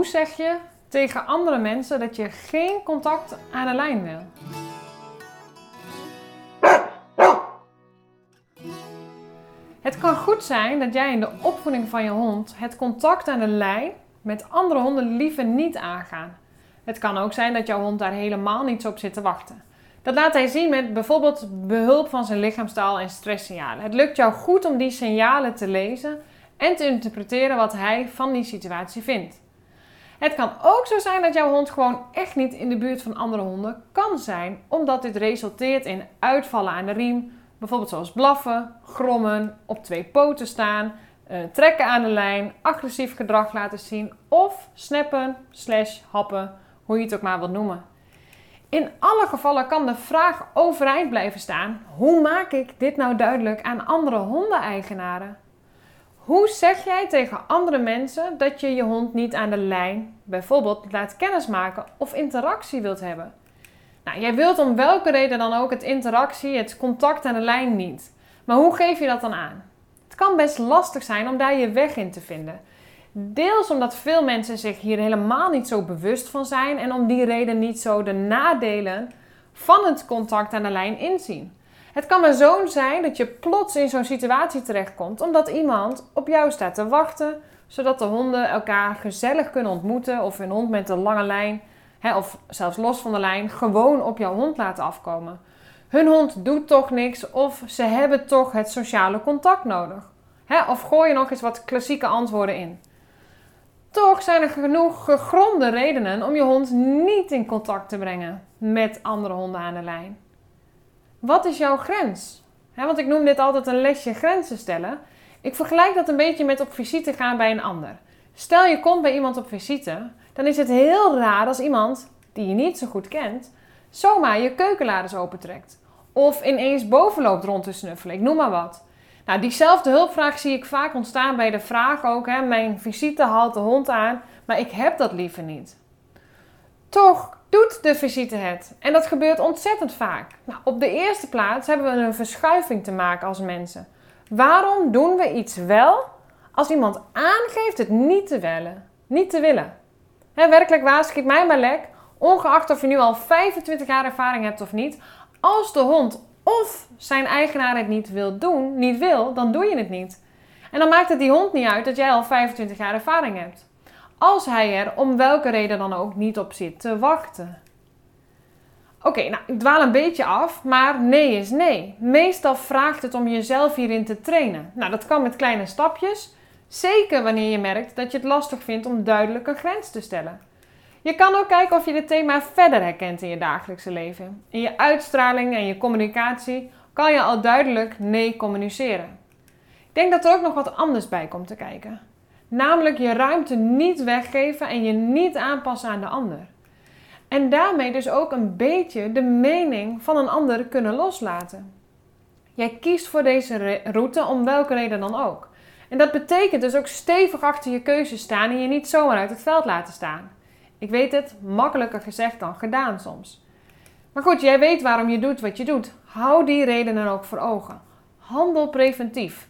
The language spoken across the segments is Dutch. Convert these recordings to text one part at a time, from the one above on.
Hoe zeg je tegen andere mensen dat je geen contact aan de lijn wil? Het kan goed zijn dat jij in de opvoeding van je hond het contact aan de lijn met andere honden liever niet aangaan. Het kan ook zijn dat jouw hond daar helemaal niet zo op zit te wachten. Dat laat hij zien met bijvoorbeeld behulp van zijn lichaamstaal en stresssignalen. Het lukt jou goed om die signalen te lezen en te interpreteren wat hij van die situatie vindt. Het kan ook zo zijn dat jouw hond gewoon echt niet in de buurt van andere honden kan zijn, omdat dit resulteert in uitvallen aan de riem, bijvoorbeeld zoals blaffen, grommen, op twee poten staan, eh, trekken aan de lijn, agressief gedrag laten zien of snappen slash happen, hoe je het ook maar wilt noemen. In alle gevallen kan de vraag overeind blijven staan: hoe maak ik dit nou duidelijk aan andere hondeneigenaren? Hoe zeg jij tegen andere mensen dat je je hond niet aan de lijn bijvoorbeeld laat kennismaken of interactie wilt hebben? Nou, jij wilt om welke reden dan ook het interactie, het contact aan de lijn niet. Maar hoe geef je dat dan aan? Het kan best lastig zijn om daar je weg in te vinden. Deels omdat veel mensen zich hier helemaal niet zo bewust van zijn en om die reden niet zo de nadelen van het contact aan de lijn inzien. Het kan maar zo zijn dat je plots in zo'n situatie terechtkomt omdat iemand op jou staat te wachten, zodat de honden elkaar gezellig kunnen ontmoeten of hun hond met een lange lijn, hè, of zelfs los van de lijn, gewoon op jouw hond laten afkomen. Hun hond doet toch niks of ze hebben toch het sociale contact nodig. Hè, of gooi je nog eens wat klassieke antwoorden in. Toch zijn er genoeg gegronde redenen om je hond niet in contact te brengen met andere honden aan de lijn. Wat is jouw grens? want ik noem dit altijd een lesje grenzen stellen. Ik vergelijk dat een beetje met op visite gaan bij een ander. Stel je komt bij iemand op visite, dan is het heel raar als iemand die je niet zo goed kent, zomaar je keukenladers opentrekt. Of ineens bovenloopt rond te snuffelen, ik noem maar wat. Nou, diezelfde hulpvraag zie ik vaak ontstaan bij de vraag ook: hè, mijn visite haalt de hond aan, maar ik heb dat liever niet. Toch doet de visite het. En dat gebeurt ontzettend vaak. Nou, op de eerste plaats hebben we een verschuiving te maken als mensen. Waarom doen we iets wel als iemand aangeeft het niet te willen? Niet te willen. Werkelijk waar, schiet mij maar lek. Ongeacht of je nu al 25 jaar ervaring hebt of niet. Als de hond of zijn eigenaar het niet wil doen, niet wil, dan doe je het niet. En dan maakt het die hond niet uit dat jij al 25 jaar ervaring hebt als hij er om welke reden dan ook niet op zit te wachten. Oké, nou, ik dwaal een beetje af, maar nee is nee. Meestal vraagt het om jezelf hierin te trainen. Nou, dat kan met kleine stapjes, zeker wanneer je merkt dat je het lastig vindt om duidelijk een grens te stellen. Je kan ook kijken of je dit thema verder herkent in je dagelijkse leven. In je uitstraling en je communicatie kan je al duidelijk nee communiceren. Ik denk dat er ook nog wat anders bij komt te kijken. Namelijk je ruimte niet weggeven en je niet aanpassen aan de ander. En daarmee dus ook een beetje de mening van een ander kunnen loslaten. Jij kiest voor deze route om welke reden dan ook. En dat betekent dus ook stevig achter je keuze staan en je niet zomaar uit het veld laten staan. Ik weet het, makkelijker gezegd dan gedaan soms. Maar goed, jij weet waarom je doet wat je doet. Hou die redenen ook voor ogen. Handel preventief.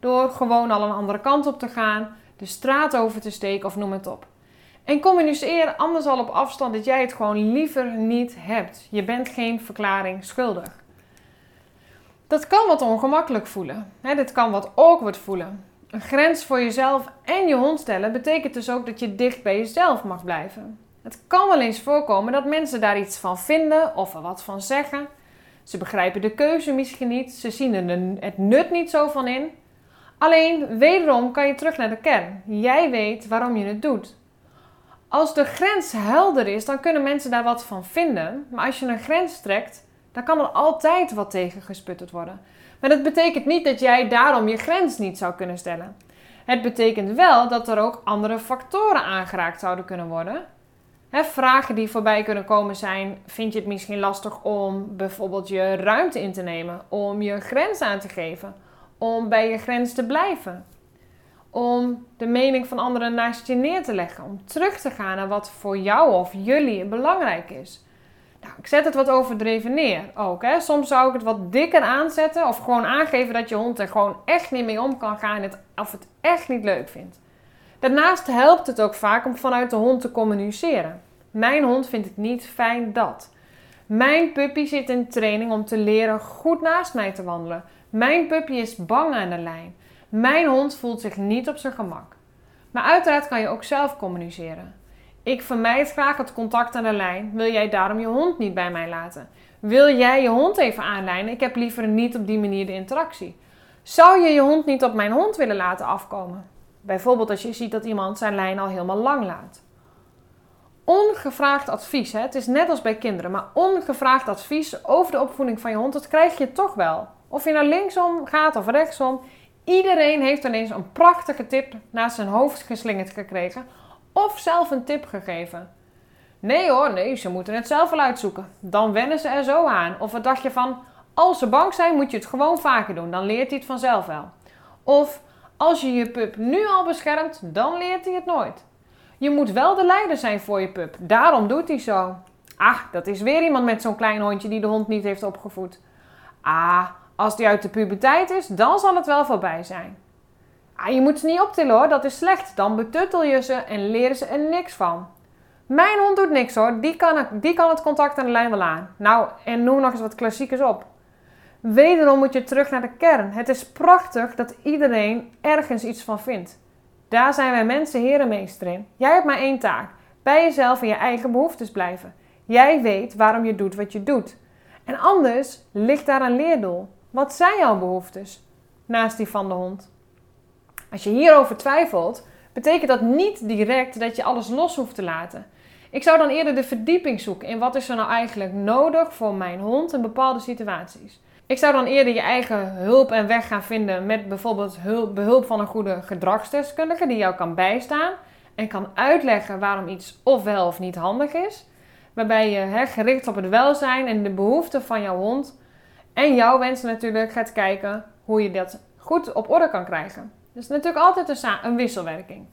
Door gewoon al een andere kant op te gaan, de straat over te steken of noem het op. En communiceer anders al op afstand dat jij het gewoon liever niet hebt. Je bent geen verklaring schuldig. Dat kan wat ongemakkelijk voelen. Hè, dit kan wat awkward voelen. Een grens voor jezelf en je hond stellen betekent dus ook dat je dicht bij jezelf mag blijven. Het kan wel eens voorkomen dat mensen daar iets van vinden of er wat van zeggen. Ze begrijpen de keuze misschien niet, ze zien er het nut niet zo van in. Alleen, wederom kan je terug naar de kern. Jij weet waarom je het doet. Als de grens helder is, dan kunnen mensen daar wat van vinden. Maar als je een grens trekt, dan kan er altijd wat tegen gesputterd worden. Maar dat betekent niet dat jij daarom je grens niet zou kunnen stellen. Het betekent wel dat er ook andere factoren aangeraakt zouden kunnen worden. vragen die voorbij kunnen komen zijn: vind je het misschien lastig om bijvoorbeeld je ruimte in te nemen, om je grens aan te geven? Om bij je grens te blijven. Om de mening van anderen naast je neer te leggen. Om terug te gaan naar wat voor jou of jullie belangrijk is. Nou, ik zet het wat overdreven neer ook. Hè. Soms zou ik het wat dikker aanzetten. Of gewoon aangeven dat je hond er gewoon echt niet mee om kan gaan. of het echt niet leuk vindt. Daarnaast helpt het ook vaak om vanuit de hond te communiceren. Mijn hond vindt het niet fijn dat. Mijn puppy zit in training om te leren goed naast mij te wandelen. Mijn puppy is bang aan de lijn. Mijn hond voelt zich niet op zijn gemak. Maar uiteraard kan je ook zelf communiceren. Ik vermijd graag het contact aan de lijn. Wil jij daarom je hond niet bij mij laten? Wil jij je hond even aanlijnen? Ik heb liever niet op die manier de interactie. Zou je je hond niet op mijn hond willen laten afkomen? Bijvoorbeeld als je ziet dat iemand zijn lijn al helemaal lang laat. Ongevraagd advies, hè? het is net als bij kinderen, maar ongevraagd advies over de opvoeding van je hond, dat krijg je toch wel. Of je nou linksom gaat of rechtsom, iedereen heeft ineens een prachtige tip naast zijn hoofd geslingerd gekregen of zelf een tip gegeven. Nee hoor, nee, ze moeten het zelf wel uitzoeken. Dan wennen ze er zo aan. Of wat dacht je van, als ze bang zijn, moet je het gewoon vaker doen. Dan leert hij het vanzelf wel. Of als je je pup nu al beschermt, dan leert hij het nooit. Je moet wel de leider zijn voor je pup. Daarom doet hij zo. Ah, dat is weer iemand met zo'n klein hondje die de hond niet heeft opgevoed. Ah, als die uit de puberteit is, dan zal het wel voorbij zijn. Ah, je moet ze niet optillen hoor, dat is slecht. Dan betuttel je ze en leren ze er niks van. Mijn hond doet niks hoor, die kan, die kan het contact aan de lijn wel aan. Nou, en noem nog eens wat klassiekers op. Wederom moet je terug naar de kern. Het is prachtig dat iedereen ergens iets van vindt. Daar zijn wij mensen herenmeester in. Jij hebt maar één taak: bij jezelf en je eigen behoeftes blijven. Jij weet waarom je doet wat je doet. En anders ligt daar een leerdoel. Wat zijn jouw behoeftes? Naast die van de hond. Als je hierover twijfelt, betekent dat niet direct dat je alles los hoeft te laten. Ik zou dan eerder de verdieping zoeken in wat is er nou eigenlijk nodig voor mijn hond in bepaalde situaties. Ik zou dan eerder je eigen hulp en weg gaan vinden met bijvoorbeeld hulp, behulp van een goede gedragsdeskundige die jou kan bijstaan en kan uitleggen waarom iets of wel of niet handig is. Waarbij je gericht op het welzijn en de behoeften van jouw hond en jouw wensen natuurlijk gaat kijken hoe je dat goed op orde kan krijgen. Dus natuurlijk altijd een, een wisselwerking.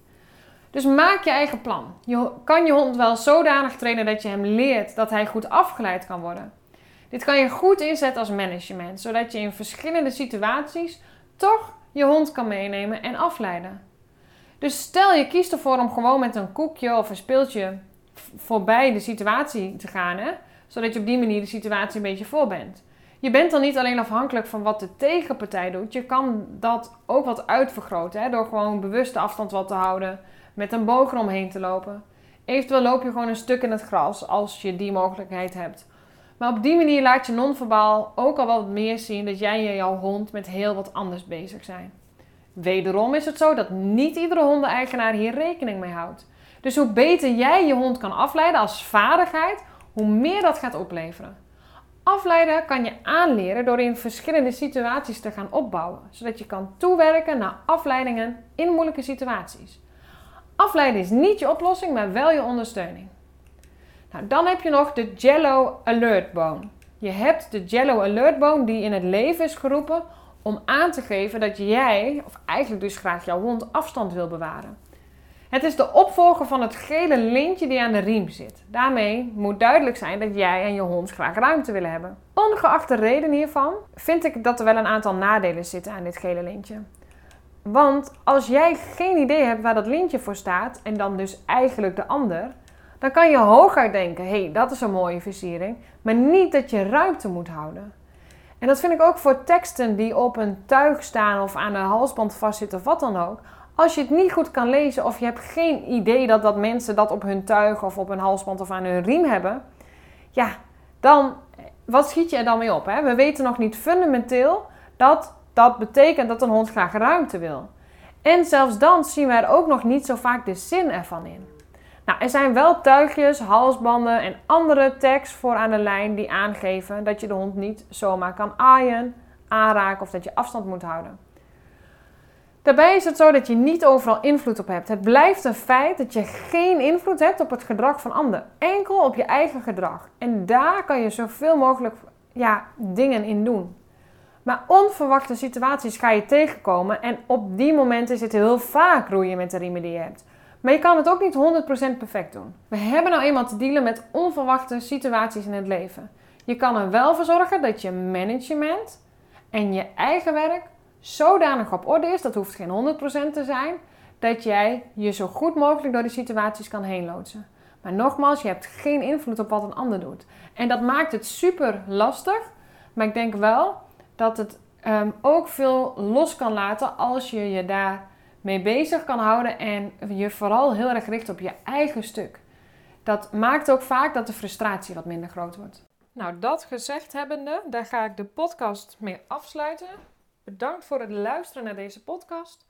Dus maak je eigen plan. Je kan je hond wel zodanig trainen dat je hem leert dat hij goed afgeleid kan worden. Dit kan je goed inzetten als management, zodat je in verschillende situaties toch je hond kan meenemen en afleiden. Dus stel je kiest ervoor om gewoon met een koekje of een speeltje voorbij de situatie te gaan, hè? zodat je op die manier de situatie een beetje voor bent. Je bent dan niet alleen afhankelijk van wat de tegenpartij doet, je kan dat ook wat uitvergroten hè? door gewoon bewuste afstand wat te houden, met een boog eromheen te lopen. Eventueel loop je gewoon een stuk in het gras als je die mogelijkheid hebt. Maar op die manier laat je non-verbaal ook al wat meer zien dat jij en jouw hond met heel wat anders bezig zijn. Wederom is het zo dat niet iedere hondeneigenaar hier rekening mee houdt. Dus hoe beter jij je hond kan afleiden als vaardigheid, hoe meer dat gaat opleveren. Afleiden kan je aanleren door in verschillende situaties te gaan opbouwen, zodat je kan toewerken naar afleidingen in moeilijke situaties. Afleiden is niet je oplossing, maar wel je ondersteuning. Nou, dan heb je nog de Jello Alert Bone. Je hebt de Jello Alert Bone die in het leven is geroepen om aan te geven dat jij, of eigenlijk dus graag jouw hond, afstand wil bewaren. Het is de opvolger van het gele lintje die aan de riem zit. Daarmee moet duidelijk zijn dat jij en je hond graag ruimte willen hebben. Ongeacht de reden hiervan vind ik dat er wel een aantal nadelen zitten aan dit gele lintje. Want als jij geen idee hebt waar dat lintje voor staat en dan dus eigenlijk de ander, dan kan je hooguit denken: hé, hey, dat is een mooie versiering, maar niet dat je ruimte moet houden. En dat vind ik ook voor teksten die op een tuig staan of aan een halsband vastzitten of wat dan ook. Als je het niet goed kan lezen of je hebt geen idee dat, dat mensen dat op hun tuig of op hun halsband of aan hun riem hebben, ja, dan wat schiet je er dan mee op? Hè? We weten nog niet fundamenteel dat dat betekent dat een hond graag ruimte wil. En zelfs dan zien we er ook nog niet zo vaak de zin ervan in. Nou, er zijn wel tuigjes, halsbanden en andere tags voor aan de lijn die aangeven dat je de hond niet zomaar kan aaien, aanraken of dat je afstand moet houden. Daarbij is het zo dat je niet overal invloed op hebt. Het blijft een feit dat je geen invloed hebt op het gedrag van anderen. Enkel op je eigen gedrag. En daar kan je zoveel mogelijk ja, dingen in doen. Maar onverwachte situaties ga je tegenkomen en op die momenten is het heel vaak roeien met de riemen die je hebt. Maar je kan het ook niet 100% perfect doen. We hebben nou eenmaal te dealen met onverwachte situaties in het leven. Je kan er wel voor zorgen dat je management en je eigen werk zodanig op orde is, dat hoeft geen 100% te zijn, dat jij je zo goed mogelijk door die situaties kan heen loodsen. Maar nogmaals, je hebt geen invloed op wat een ander doet. En dat maakt het super lastig. Maar ik denk wel dat het um, ook veel los kan laten als je je daar mee bezig kan houden en je vooral heel erg richt op je eigen stuk. Dat maakt ook vaak dat de frustratie wat minder groot wordt. Nou, dat gezegd hebbende, daar ga ik de podcast mee afsluiten. Bedankt voor het luisteren naar deze podcast.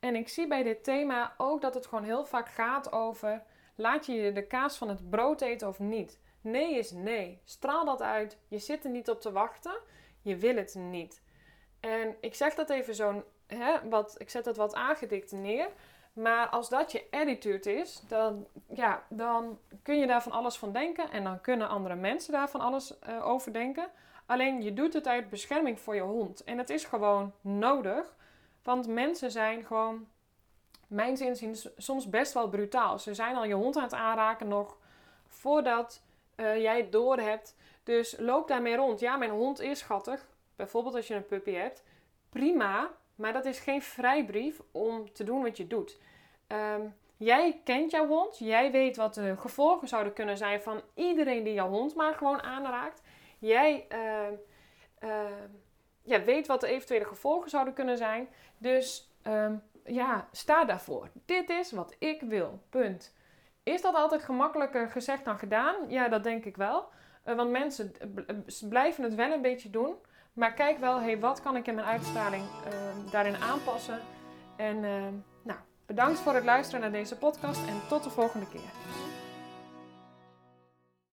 En ik zie bij dit thema ook dat het gewoon heel vaak gaat over: laat je de kaas van het brood eten of niet? Nee is nee. Straal dat uit. Je zit er niet op te wachten. Je wil het niet. En ik zeg dat even zo'n, wat, ik zet dat wat aangedikt neer. Maar als dat je attitude is, dan, ja, dan kun je daar van alles van denken. En dan kunnen andere mensen daar van alles uh, over denken. Alleen je doet het uit bescherming voor je hond. En het is gewoon nodig. Want mensen zijn gewoon, mijn zin soms best wel brutaal. Ze zijn al je hond aan het aanraken nog voordat uh, jij het door hebt. Dus loop daarmee rond. Ja, mijn hond is schattig. Bijvoorbeeld als je een puppy hebt. Prima, maar dat is geen vrijbrief om te doen wat je doet. Ehm, jij kent jouw hond. Jij weet wat de gevolgen zouden kunnen zijn van iedereen die jouw hond maar gewoon aanraakt. Jij uh, ja, weet wat de eventuele gevolgen zouden kunnen zijn. Dus ehm, ja, sta daarvoor. Dit is wat ik wil. Punt. Is dat altijd gemakkelijker gezegd dan gedaan? Ja, dat denk ik wel. Uh, want mensen blijven het wel een beetje doen. Maar kijk wel, hey, wat kan ik in mijn uitstraling daarin aanpassen? En nou, bedankt voor het luisteren naar deze podcast en tot de volgende keer.